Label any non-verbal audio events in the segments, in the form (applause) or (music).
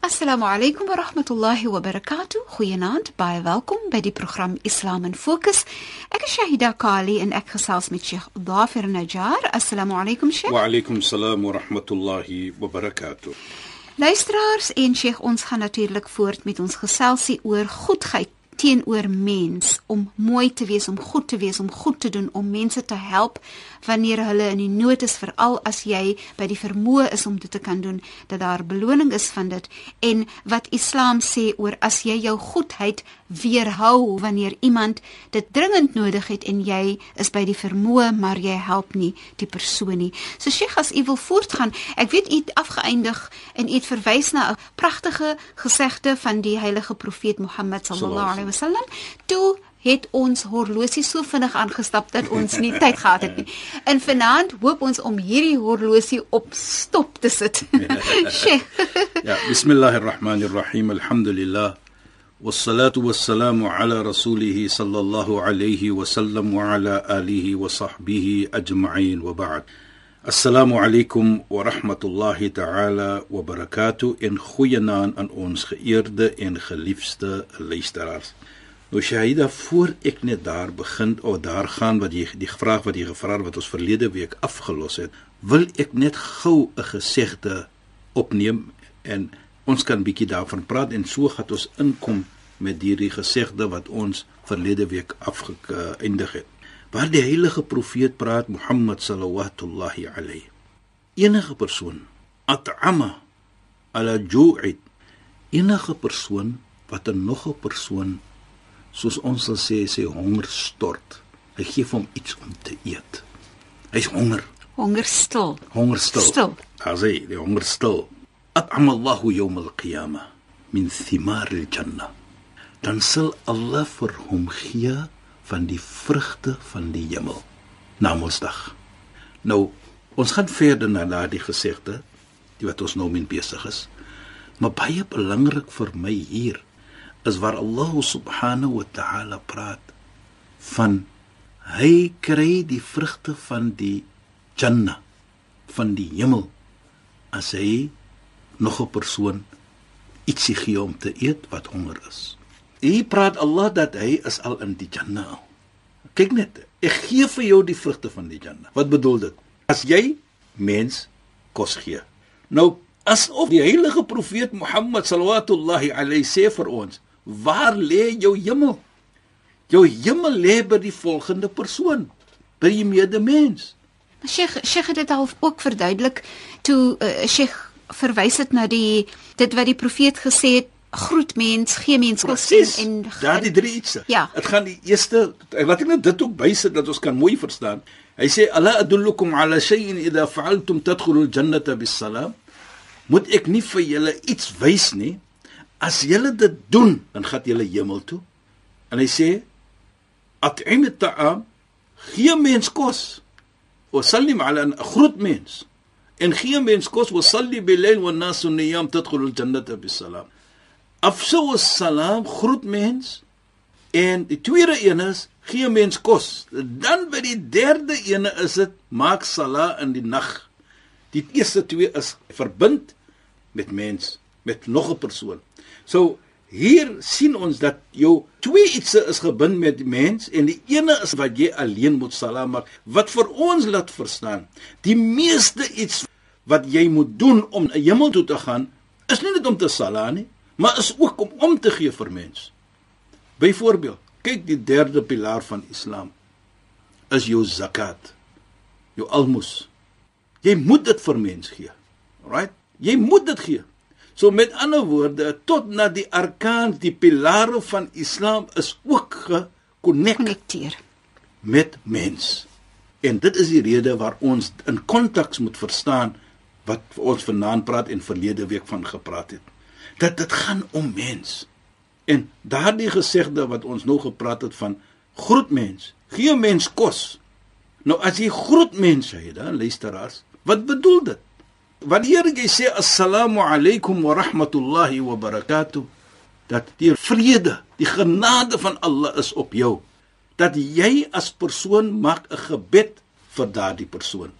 Assalamu alaykum wa rahmatullahi wa barakatuh. Goeienaand, baie welkom by die program Islam in Fokus. Ek is Shahida Kali en ek gesels met Sheikh Dafir Najjar. Assalamu alaykum Sheikh. Wa alaykum salaam wa rahmatullahi wa barakatuh. Luisteraars en Sheikh, ons gaan natuurlik voort met ons geselsie oor goedheid teenoor mens om mooi te wees, om goed te wees, om goed te doen, om mense te help wanneer hulle in die nood is, veral as jy by die vermoë is om dit te kan doen, dat daar beloning is van dit en wat Islam sê oor as jy jou goedheid weerhou wanneer iemand dit dringend nodig het en jy is by die vermoë maar jy help nie die persoon nie. So Sheikh as u wil voortgaan, ek weet u het afgeëindig en u het verwys na 'n pragtige gesegde van die heilige profeet Mohammed sallallahu alaihi wasallam. Toe het ons horlosie so vinnig aangestap dat ons nie tyd gehad het nie. In vanaand hoop ons om hierdie horlosie op stop te sit. (laughs) Sheikh. ja, bismillahirrahmanirrahim. Alhamdulillah. والصلاه والسلام على رسوله صلى الله عليه وسلم وعلى اله وصحبه اجمعين وبعد السلام عليكم ورحمه الله تعالى وبركاته in goeie naam aan ons geëerde en geliefde luisteraars Nou Shahida, voor ek net daar begin of daar gaan wat jy die vraag wat jy gevra het wat ons verlede week afgelos het, wil ek net gou 'n gesegde opneem en ons kan bietjie daarvan praat en so gaan ons inkom met hierdie gesegde wat ons verlede week afgeëindig het. Waar die heilige profeet praat Mohammed sallallahu alayhi. Enige persoon at'ama ala ju'id enige persoon wat 'n nog 'n persoon soos ons sal sê sê honger stort. Hy gee hom iets om te eet. Hy's honger. Honger stil. Honger stil. Stil. Asai, die honger stil. At'ama Allahu yawm al-qiyamah min thimar al-jannah. Dan sal Allah vir hom gee van die vrugte van die hemel na Mosdag. Nou, ons gaan verder na daardie gesegde, die wat ons nou mee besig is. Maar baie belangrik vir my hier is waar Allah subhanahu wa ta'ala praat van hy kry die vrugte van die janna van die hemel as hy nog 'n persoon ietsie gee om te eet wat honger is. Hy praat Allah dat hy is al in die janna. Kyk net, ek gee vir jou die vrugte van die janna. Wat bedoel dit? As jy mens kos gee. Nou asof die heilige profeet Mohammed sallallahu alayhi sê vir ons, waar lê jou hemel? Jou hemel lê by die volgende persoon, by die medemens. Maar Sheikh, Sheikh het dit al ook verduidelik toe uh, Sheikh verwys dit na die dit wat die profeet gesê het groet mens, gee mens kos en daardie drie iets. Ja. Dit gaan die eerste laat ek net dit ook bysit dat ons kan mooi verstaan. Hy sê ala adullukum ala shay'in idha fa'altum tadkhulul jannata bis-salam. Moet ek nie vir julle iets wys nie? As julle dit doen, dan gaan julle hemel toe. En hy sê at'im at'am gee mens kos. Wa sallim ala 'n groot mens. En gee mens kos wa salli bil-layl wan nas niyam tadkhulu al-jannata bis-salam. Afsu as-salam groot mens. En die tweede een is gee mens kos. Dan by die derde ene is dit maak sala in die nag. Die eerste twee is verbind met mens, met nog 'n persoon. So hier sien ons dat jou twee ietsie is gebind met die mens en die ene is wat jy alleen moet salaam maak. Wat vir ons laat verstaan, die meeste iets wat jy moet doen om na hemel toe te gaan, is nie net om te salaam nie, maar is ook om om te gee vir mens. Byvoorbeeld, kyk die derde pilaar van Islam is jou zakat, jou almos. Jy moet dit vir mens gee. Alright? Jy moet dit gee. So met ander woorde, tot na die arkans, die pilare van Islam is ook gekonnekteer met mens. En dit is die rede waar ons in konteks moet verstaan wat ons vanaand praat en verlede week van gepraat het. Dat dit gaan om mens. En daardie gesegde wat ons nou gepraat het van groet mens, gee mens kos. Nou as jy groet mense, dan luisteraars, wat bedoel dit? Wanneer jy sê assalamu alaykum wa rahmatullahi wa barakatuh, dat die vrede, die genade van Allah is op jou, dat jy as persoon maak 'n gebed vir daardie persoon.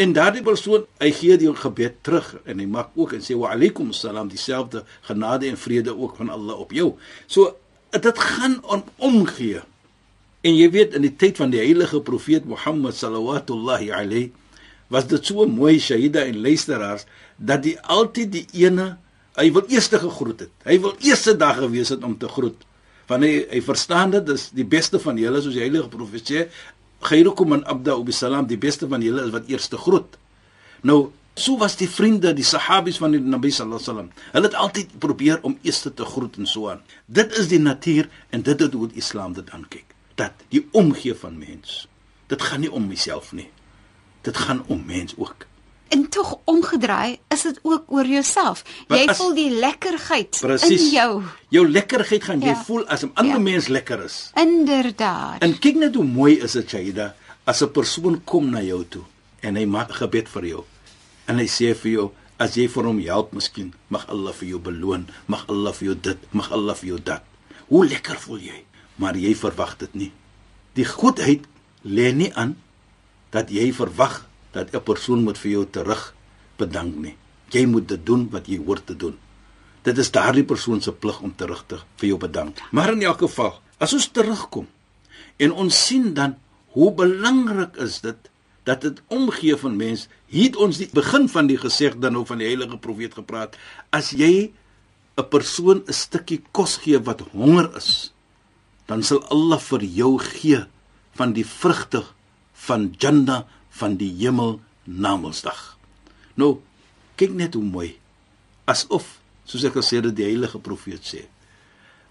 En daardie persoon, hy gee die gebed terug en hy maak ook en sê wa alaykum assalam dieselfde genade en vrede ook van Allah op jou. So dit gaan om omgee. En jy weet in die tyd van die heilige profeet Mohammed sallallahu alayhi was dit so mooi Shahida en luisteraars dat hy altyd die ene hy wil eerste gegroet het. Hy wil eerste dag gewees het om te groet. Want hy hy verstaan dit is die beste van julle soos die heilige profeet sê, "Khairukum man abda bi salam," die beste van julle is wat eerste groet. Nou So was die vriende, die sahabies van die Nabi sallallahu alaihi wasallam. Hulle het altyd probeer om eers te groet en so aan. Dit is die natuur en dit is hoe die Islam dit aankyk. Dat die omgee van mens. Dit gaan nie om myself nie dit gaan om mens ook. En tog omgedraai, is dit ook oor jouself. Jy as, voel die lekkerheid precies, in jou. Jou lekkerheid gaan ja. jy voel as 'n ander ja. mens lekker is. Inderdaad. En kyk net hoe mooi is dit, Shaida, as 'n persoon kom na jou toe en hy maak gebed vir jou. En hy sê vir jou, as jy vir hom help, miskien mag Allah vir jou beloon, mag Allah vir jou dit, mag Allah vir jou dat. Hoe lekker voel jy? Maar jy verwag dit nie. Die goedheid lê nie aan dat jy verwag dat 'n persoon moet vir jou terug bedank nie. Jy moet dit doen wat jy hoort te doen. Dit is daardie persoon se plig om terug te vir jou bedank. Maar in elk geval, as ons terugkom en ons sien dan hoe belangrik is dit dat dit omgee van mens, het ons die begin van die gesegde nou van die heilige profeet gepraat, as jy 'n persoon 'n stukkie kos gee wat honger is, dan sal Allah vir jou gee van die vrugte van Jannah van die hemel na Mondsdag. Nou, kyk net hoe mooi. Asof, soos ek gesê het, die heilige profeet sê,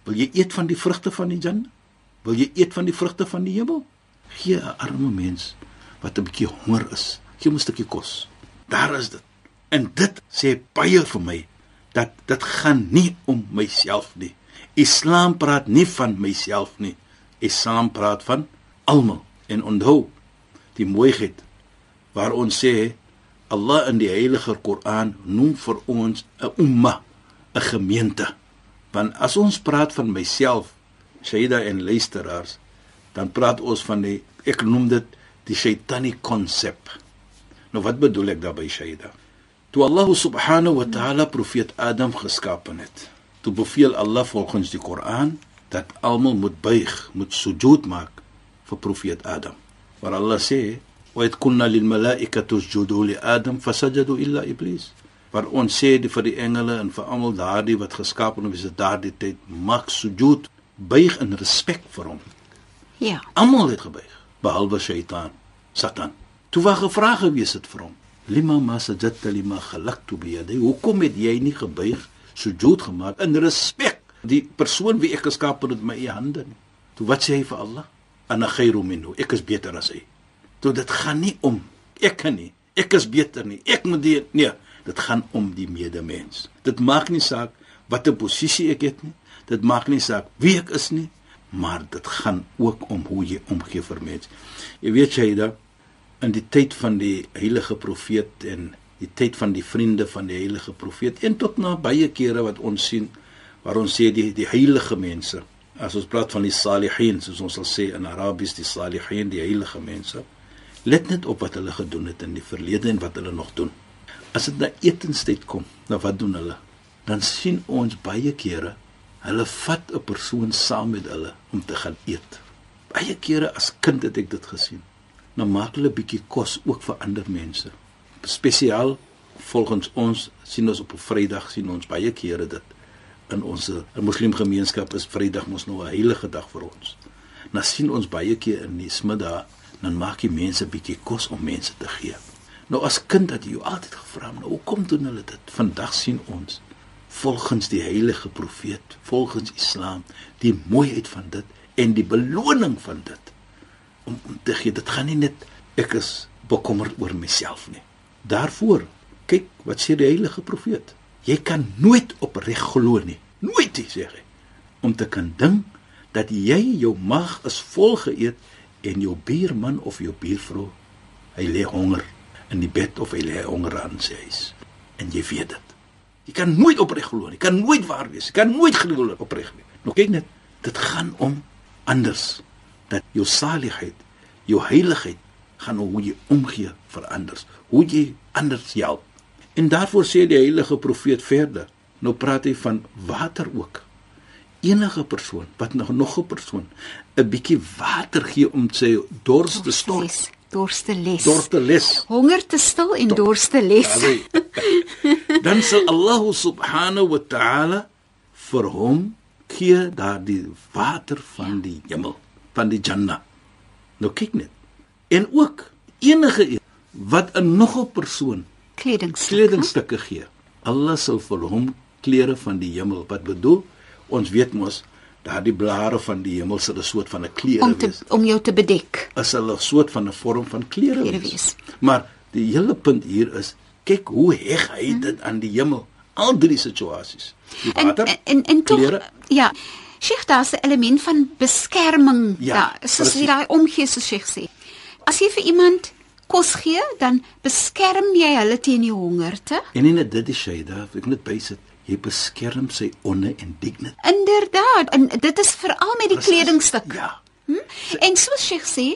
wil jy eet van die vrugte van die Jannah? Wil jy eet van die vrugte van die hemel? Gee 'n arme mens wat 'n bietjie honger is, gee hom 'n stukkie kos. Daar is dit. En dit sê baie vir my dat dit gaan nie om myself nie. Islam praat nie van myself nie. Islam praat van almal. En onthou, die mooiheid waar ons sê Allah in die heilige Koran noem vir ons 'n umma, 'n gemeente. Want as ons praat van myself, Shaida en luisteraars, dan praat ons van die ek noem dit die shaitani konsep. Nou wat bedoel ek daarmee Shaida? Toe Allah subhanahu wa ta'ala profeet Adam geskaap het, toe beveel Allah volgens die Koran dat almal moet buig, moet sujud maak vir profeet Adam waar Allah sê wa id kunna lil malaikati usjudu li adam fasajadu illa iblis. Waar ons sê die vir die engele en vir almal daardie wat geskaap is in daardie tyd mag sujud buig in respek vir hom. Ja. Almal het gebuig behalwe shaytan satan. Toe wag 'n vraag gewees het vir hom lima ma sajadta lima khalaqtu bi yadi hoekom het jy nie gebuig sujud gemaak in respek die persoon wie ek geskaap het met my eie hande nie. Toe wat sê hy vir Allah ana khairu minhu ek is beter as hy. Toe dit gaan nie om ek kan nie ek is beter nie ek moet dit nee dit gaan om die medemens. Dit maak nie saak watter posisie ek het nie dit maak nie saak wie ek is nie maar dit gaan ook om hoe jy omgee vir mense jy weet jy da in die tyd van die heilige profeet en die tyd van die vriende van die heilige profeet en tot na baie kere wat ons sien waar ons sê die die heilige mense as ons praat van die salihin soos ons sal sê in Arabies die salihin die heilige mense let net op wat hulle gedoen het in die verlede en wat hulle nog doen. As dit na etenstyd kom nou wat doen hulle? Dan sien ons baie kere hulle vat 'n persoon saam met hulle om te gaan eet. Baie kere as kind het ek dit gesien. Nou maak hulle bietjie kos ook vir ander mense. Spesiaal volgens ons sien ons op 'n Vrydag sien ons baie kere dit in ons moslimgemeenskap is Vrydag mos nou 'n heilige dag vir ons. Nou sien ons baie keer in die smiddag dan maak die mense bietjie kos om mense te gee. Nou as kind het jy altyd gevra, nou hoekom doen hulle dit? Vandag sien ons volgens die heilige profeet, volgens Islam, die mooiheid van dit en die beloning van dit om, om te gee. Dit gaan nie net ek is bekommerd oor myself nie. Daarvoor kyk wat sê die heilige profeet. Jy kan nooit opreg glo nie. Nooit sê hy. Om te kan dink dat jy jou mag is volgeëet en jou buurman of jou buurvrou hy lê honger in die bed of hy lê honger aan sy huis en jy weet dit. Jy kan nooit opreg glo nie. Kan nooit waar wees. Jy kan nooit glo opreg nie. Nou kyk net, dit gaan om anders dat jou saligheid, jou heiligheid gaan om hoe jy omgee vir anders, hoe jy anders help. En daarvoor sê die heilige profeet verder. Nou praat hy van water ook. Enige persoon wat nog nog 'n persoon 'n bietjie water gee om sy dors te stort. Dors te les. Dors te les. Honger te stil en dors te les. (laughs) Dan sal Allah subhanahu wa ta'ala vir hom gee daardie water van die hemel, van die Jannah. Nou kyk net. En ook enige een wat 'n nog 'n persoon kledingstukke kledingstukke gee. Allah sal vir hom klere van die hemel. Wat bedoel? Ons weet mos daardie blare van die hemel sal 'n soort van 'n klere om te wees. om jou te bedek. Is hulle 'n soort van 'n vorm van klere Klere wees. wees. Maar die hele punt hier is kyk hoe heg hy dit aan die hemel. Al drie situasies. Die En water, en en, en tog klere, ja. Sheikh daar's 'n element van beskerming. Ja, Ja, soos jy daai omgee soos Sheikh sê. As jy vir iemand kos gee, dan beskerm jy hulle teen die hongerte. En nie net dit Shaida, ek net bysit, jy beskerm sy onne en dignity. Inderdaad, en dit is veral met die Precies. kledingstuk. Ja. Hm? En soos Sheikh sê,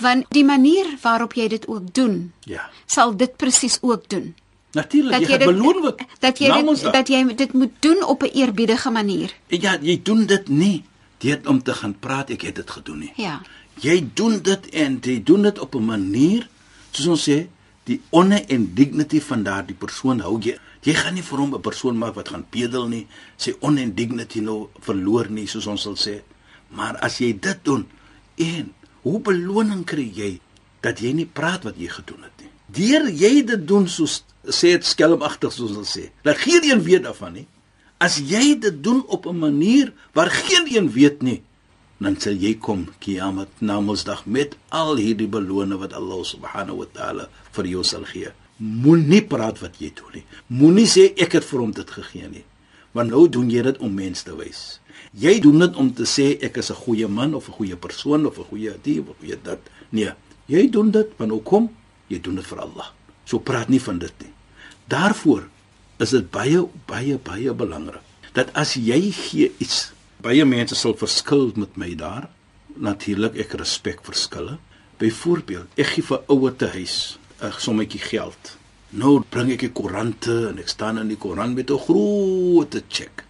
want die manier waarop jy dit ook doen, Ja. sal dit presies ook doen. Natuurlik, jy gaan beloon word. dat jy dit, dat jy dit moet doen op 'n eerbiedige manier. Ja, jy doen dit nie deur om te gaan praat ek het dit gedoen nie. Ja. Jy doen dit en jy doen dit op 'n manier soos ons sê, die onne en dignity van daardie persoon hou jy. Jy gaan nie vir hom 'n persoon maak wat gaan pedel nie, sy onne en dignity nou verloor nie soos ons sal sê. Maar as jy dit doen en hoe beloning kry jy dat jy nie praat wat jy gedoen het nie. Deur jy dit doen soos sê dit skelmagtig soos ons sal sê. Dat geen een weet daarvan nie. As jy dit doen op 'n manier waar geen een weet nie, dan sal jy kom Kiamat na Mondsdag met al hierdie beloning wat Allah subhanahu wa taala vir jou sal gee. Moenie praat wat jy doen nie. Moenie sê ek het vir hom dit gegee nie. Want nou doen jy dit om mense te wys. Jy doen dit om te sê ek is 'n goeie man of 'n goeie persoon of 'n goeie die of goeie dat. Nee, jy doen dit want hoekom? Jy doen dit vir Allah. So praat nie van dit nie. Daarvoor is dit baie baie baie belangrik dat as jy gee iets baie mense sal verskil met my daar. Natuurlik ek respek verskille byvoorbeeld ek gee vir ouer te huis 'n sommetjie geld. Nou bring ek die koerante en ek staan in die koerant met 'n groot cheque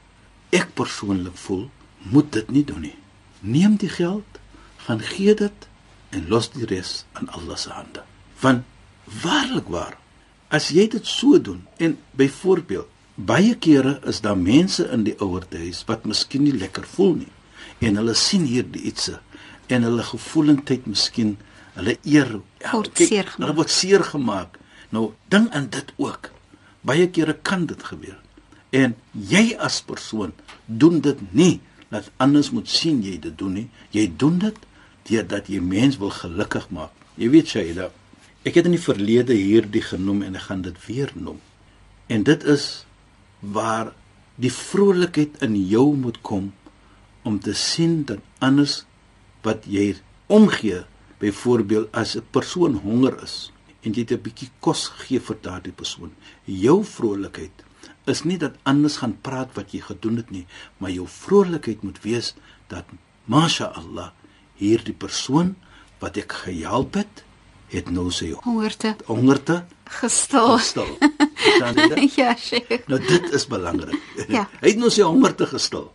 ek persoonlik voel moet dit nie doen nie. Neem die geld gaan gee dit en los die res aan Allah se hande. Want waarlik waar as jy dit so doen en byvoorbeeld baie kere is daar mense in die ouerhuis wat miskien nie lekker voel nie en hulle sien hierdie ietsie en hulle gevoelendheid miskien hulle eer Word kyk, seer gemaak. hulle word seer gemaak. Nou ding aan dit ook baie kere kan dit gebeur en jy as persoon doen dit nie dat anders moet sien jy dit doen nie. Jy doen dit deurdat jy mens wil gelukkig maak. Jy weet Shaila ek het in die verlede hierdie genoem en ek gaan dit weer noem. En dit is waar die vrolikheid in jou moet kom om te sien dat anders wat jy omgee byvoorbeeld as 'n persoon honger is en jy 'n bietjie kos gegee vir daardie persoon jou vrolikheid is nie dat anders gaan praat wat jy gedoen het nie maar jou vrolikheid moet wees dat masha Allah hierdie persoon wat ek gehelp het het nou sy Hongerte hongerte gestil. gestil? (laughs) ja, Sheikh. Nou dit is belangrik. Ja. (laughs) Hy het nou sy hongerte gestil.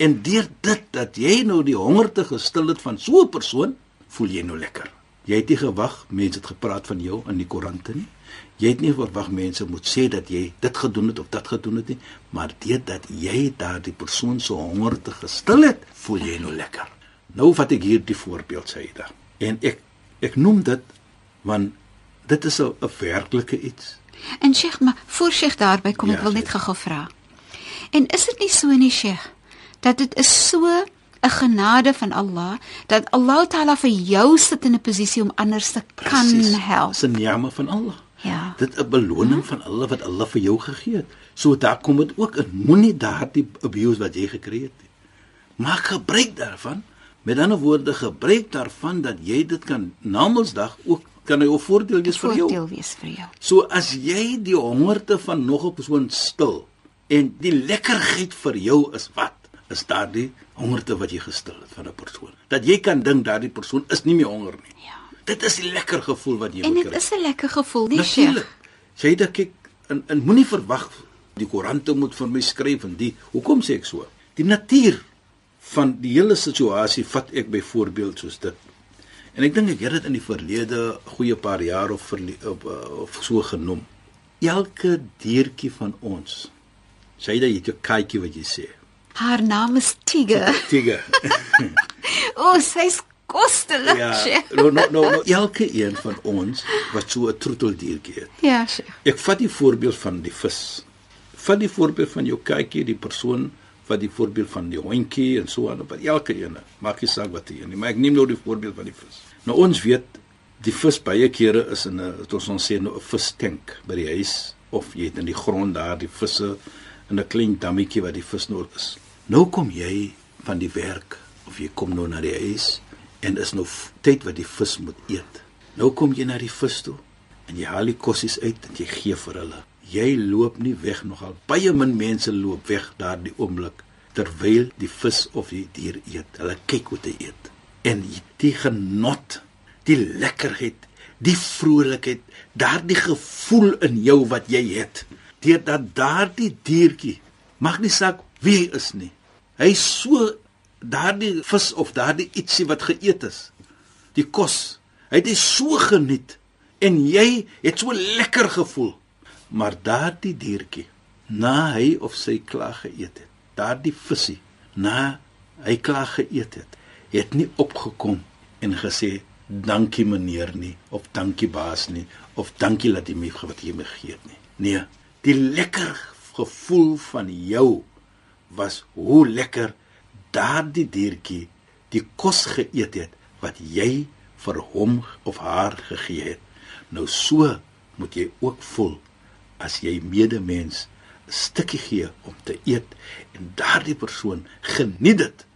En deur dit dat jy nou die hongerte gestil het van so 'n persoon, voel jy nou lekker. Jy het nie gewag mense het gepraat van jou in die koerante nie. Jy het nie verwag mense moet sê dat jy dit gedoen het of dat gedoen het nie, maar deurdat jy daardie persoon se hongerte gestil het, voel jy nou lekker. Nou vat ek hier die voorbeeld Saida. En ek ek noem dit want dit is 'n werklike iets. En Sheikh, maar voor Sheikh daarby kom Ja, ek wil net gou-gou vra. En is dit nie so nie, Sheikh, dat dit is so 'n genade van Allah dat Allah Taala vir jou sit in 'n posisie om anders te kan Precies. help. Dis 'n niame van Allah. Ja. Dit 'n beloning van Allah wat Allah vir jou gegee het. So daar kom dit ook in. Moenie daardie abuse wat jy gekry het nie. Maak gebruik daarvan. Met ander woorde, gebruik daarvan dat jy dit kan namensdag ook kan hy 'n voordeel wees vir jou. Voordeel wees vir jou. So as jy die hongerte van nog 'n persoon stil en die lekkerheid vir jou is wat? Is daardie hongerte wat jy gestil het van 'n persoon. Dat jy kan dink daardie persoon is nie meer honger nie. Ja. Dit is die lekker gevoel wat jy En moet dit kry. is 'n lekker gevoel, nie. Sheikh? Sê dit kyk en, en moenie verwag die koerante moet vir my skryf en die hoekom sê ek so? Die natuur van die hele situasie vat ek byvoorbeeld soos dit. En ek dink ek het dit in die verlede goeie paar jaar of verle, of, uh, of so genoem. Elke diertjie van ons. Sê jy dit jou katjie wat jy sê. Haar naam is Tiger. Tiger. (laughs) O, oh, sy's kostelik, ja. Sheikh. No no no, elke een van ons wat so 'n troeteldiertjie het. Ja, Sheikh. Ek vat die voorbeeld van die vis. Vat die voorbeeld van jou katjie, die persoon wat die voorbeeld van die hondjie en so aan op elke een. Maak nie saak wat jy nie, maar ek neem nou die voorbeeld van die vis. Nou ons weet die vis baie kere is in 'n ons ons sê nou 'n vistank by die huis of jy het in die grond daar die visse in 'n klein dammetjie wat die vis nou is. Nou kom jy van die werk of jy kom nou na die huis en is nou tyd wat die vis moet eet. Nou kom jy na die vis toe en jy haal die kossies uit en jy gee vir hulle. Jy loop nie weg nogal. Baie min mense loop weg daardie oomblik terwyl die vis of die dier eet. Hulle kyk hoe hy eet. En die genot, die lekkerheid, die vrolikheid, daardie gevoel in jou wat jy het, deurdat daardie diertjie mag nie saak wie hy is nie. Hy so daardie vis of daardie ietsie wat geëet is. Die kos. Hy het dit so geniet en jy het so lekker gevoel. Maar daardie diertjie, na hy of sy klaar geëet het, daardie visie, na hy klaar geëet het, het nie opgekom en gesê dankie meneer nie of dankie baas nie of dankie dat jy my wat jy my gegee het nie. Nee, die lekker gevoel van jou was hoe lekker daardie diertjie die kos geëet het wat jy vir hom of haar gegee het. Nou so moet jy ook voel as jy medemens 'n stukkie gee om te eet en daardie persoon geniet dit.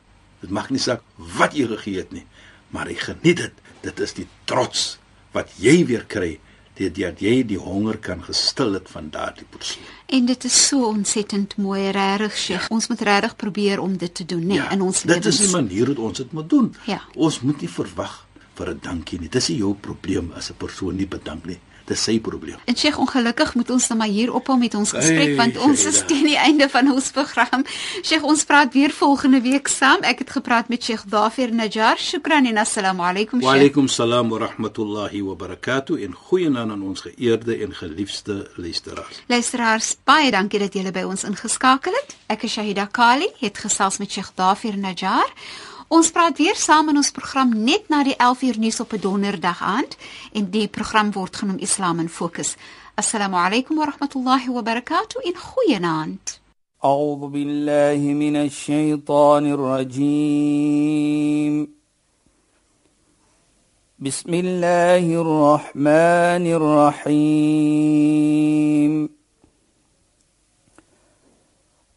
Dit maak nie saak wat jy gegee het nie, maar hy geniet dit. Dit is die trots wat jy weer kry deurdat jy die honger kan gestil het van daardie persoon. En dit is so ontsettend mooi, regtig, Sheikh. Ons moet regtig probeer om dit te doen, nee, in ons dit lewens. is die manier hoe ons dit moet doen. Ja. Ons moet nie verwag vir 'n dankie nie. Dis nie jou probleem as 'n persoon nie bedank nie. Dis sy probleem. En Sheikh, ongelukkig moet ons nou maar hier ophou met ons gesprek Hey, want ons is teen die einde van ons program. Sheikh, ons praat weer volgende week saam. Ek het gepraat met Sheikh Dafir Najjar. Shukran en assalamu alaykum Wa Sheikh. alaykum salaam wa rahmatullahi wa barakatuh en goeienaand aan ons geëerde en geliefde luisteraars. Luisteraars, baie dankie dat julle by ons ingeskakel het. Ek is Shahida Kali, het gesels met Sheikh Dafir Najjar. Ons praat weer saam in ons program net na die 11uur nuus op 'n donderdag aand en die program word genoem Islam in Fokus. Assalamu alaykum wa rahmatullahi wa barakatuh en goeienaand. أعوذ بالله من الشيطان الرجيم بسم الله الرحمن الرحيم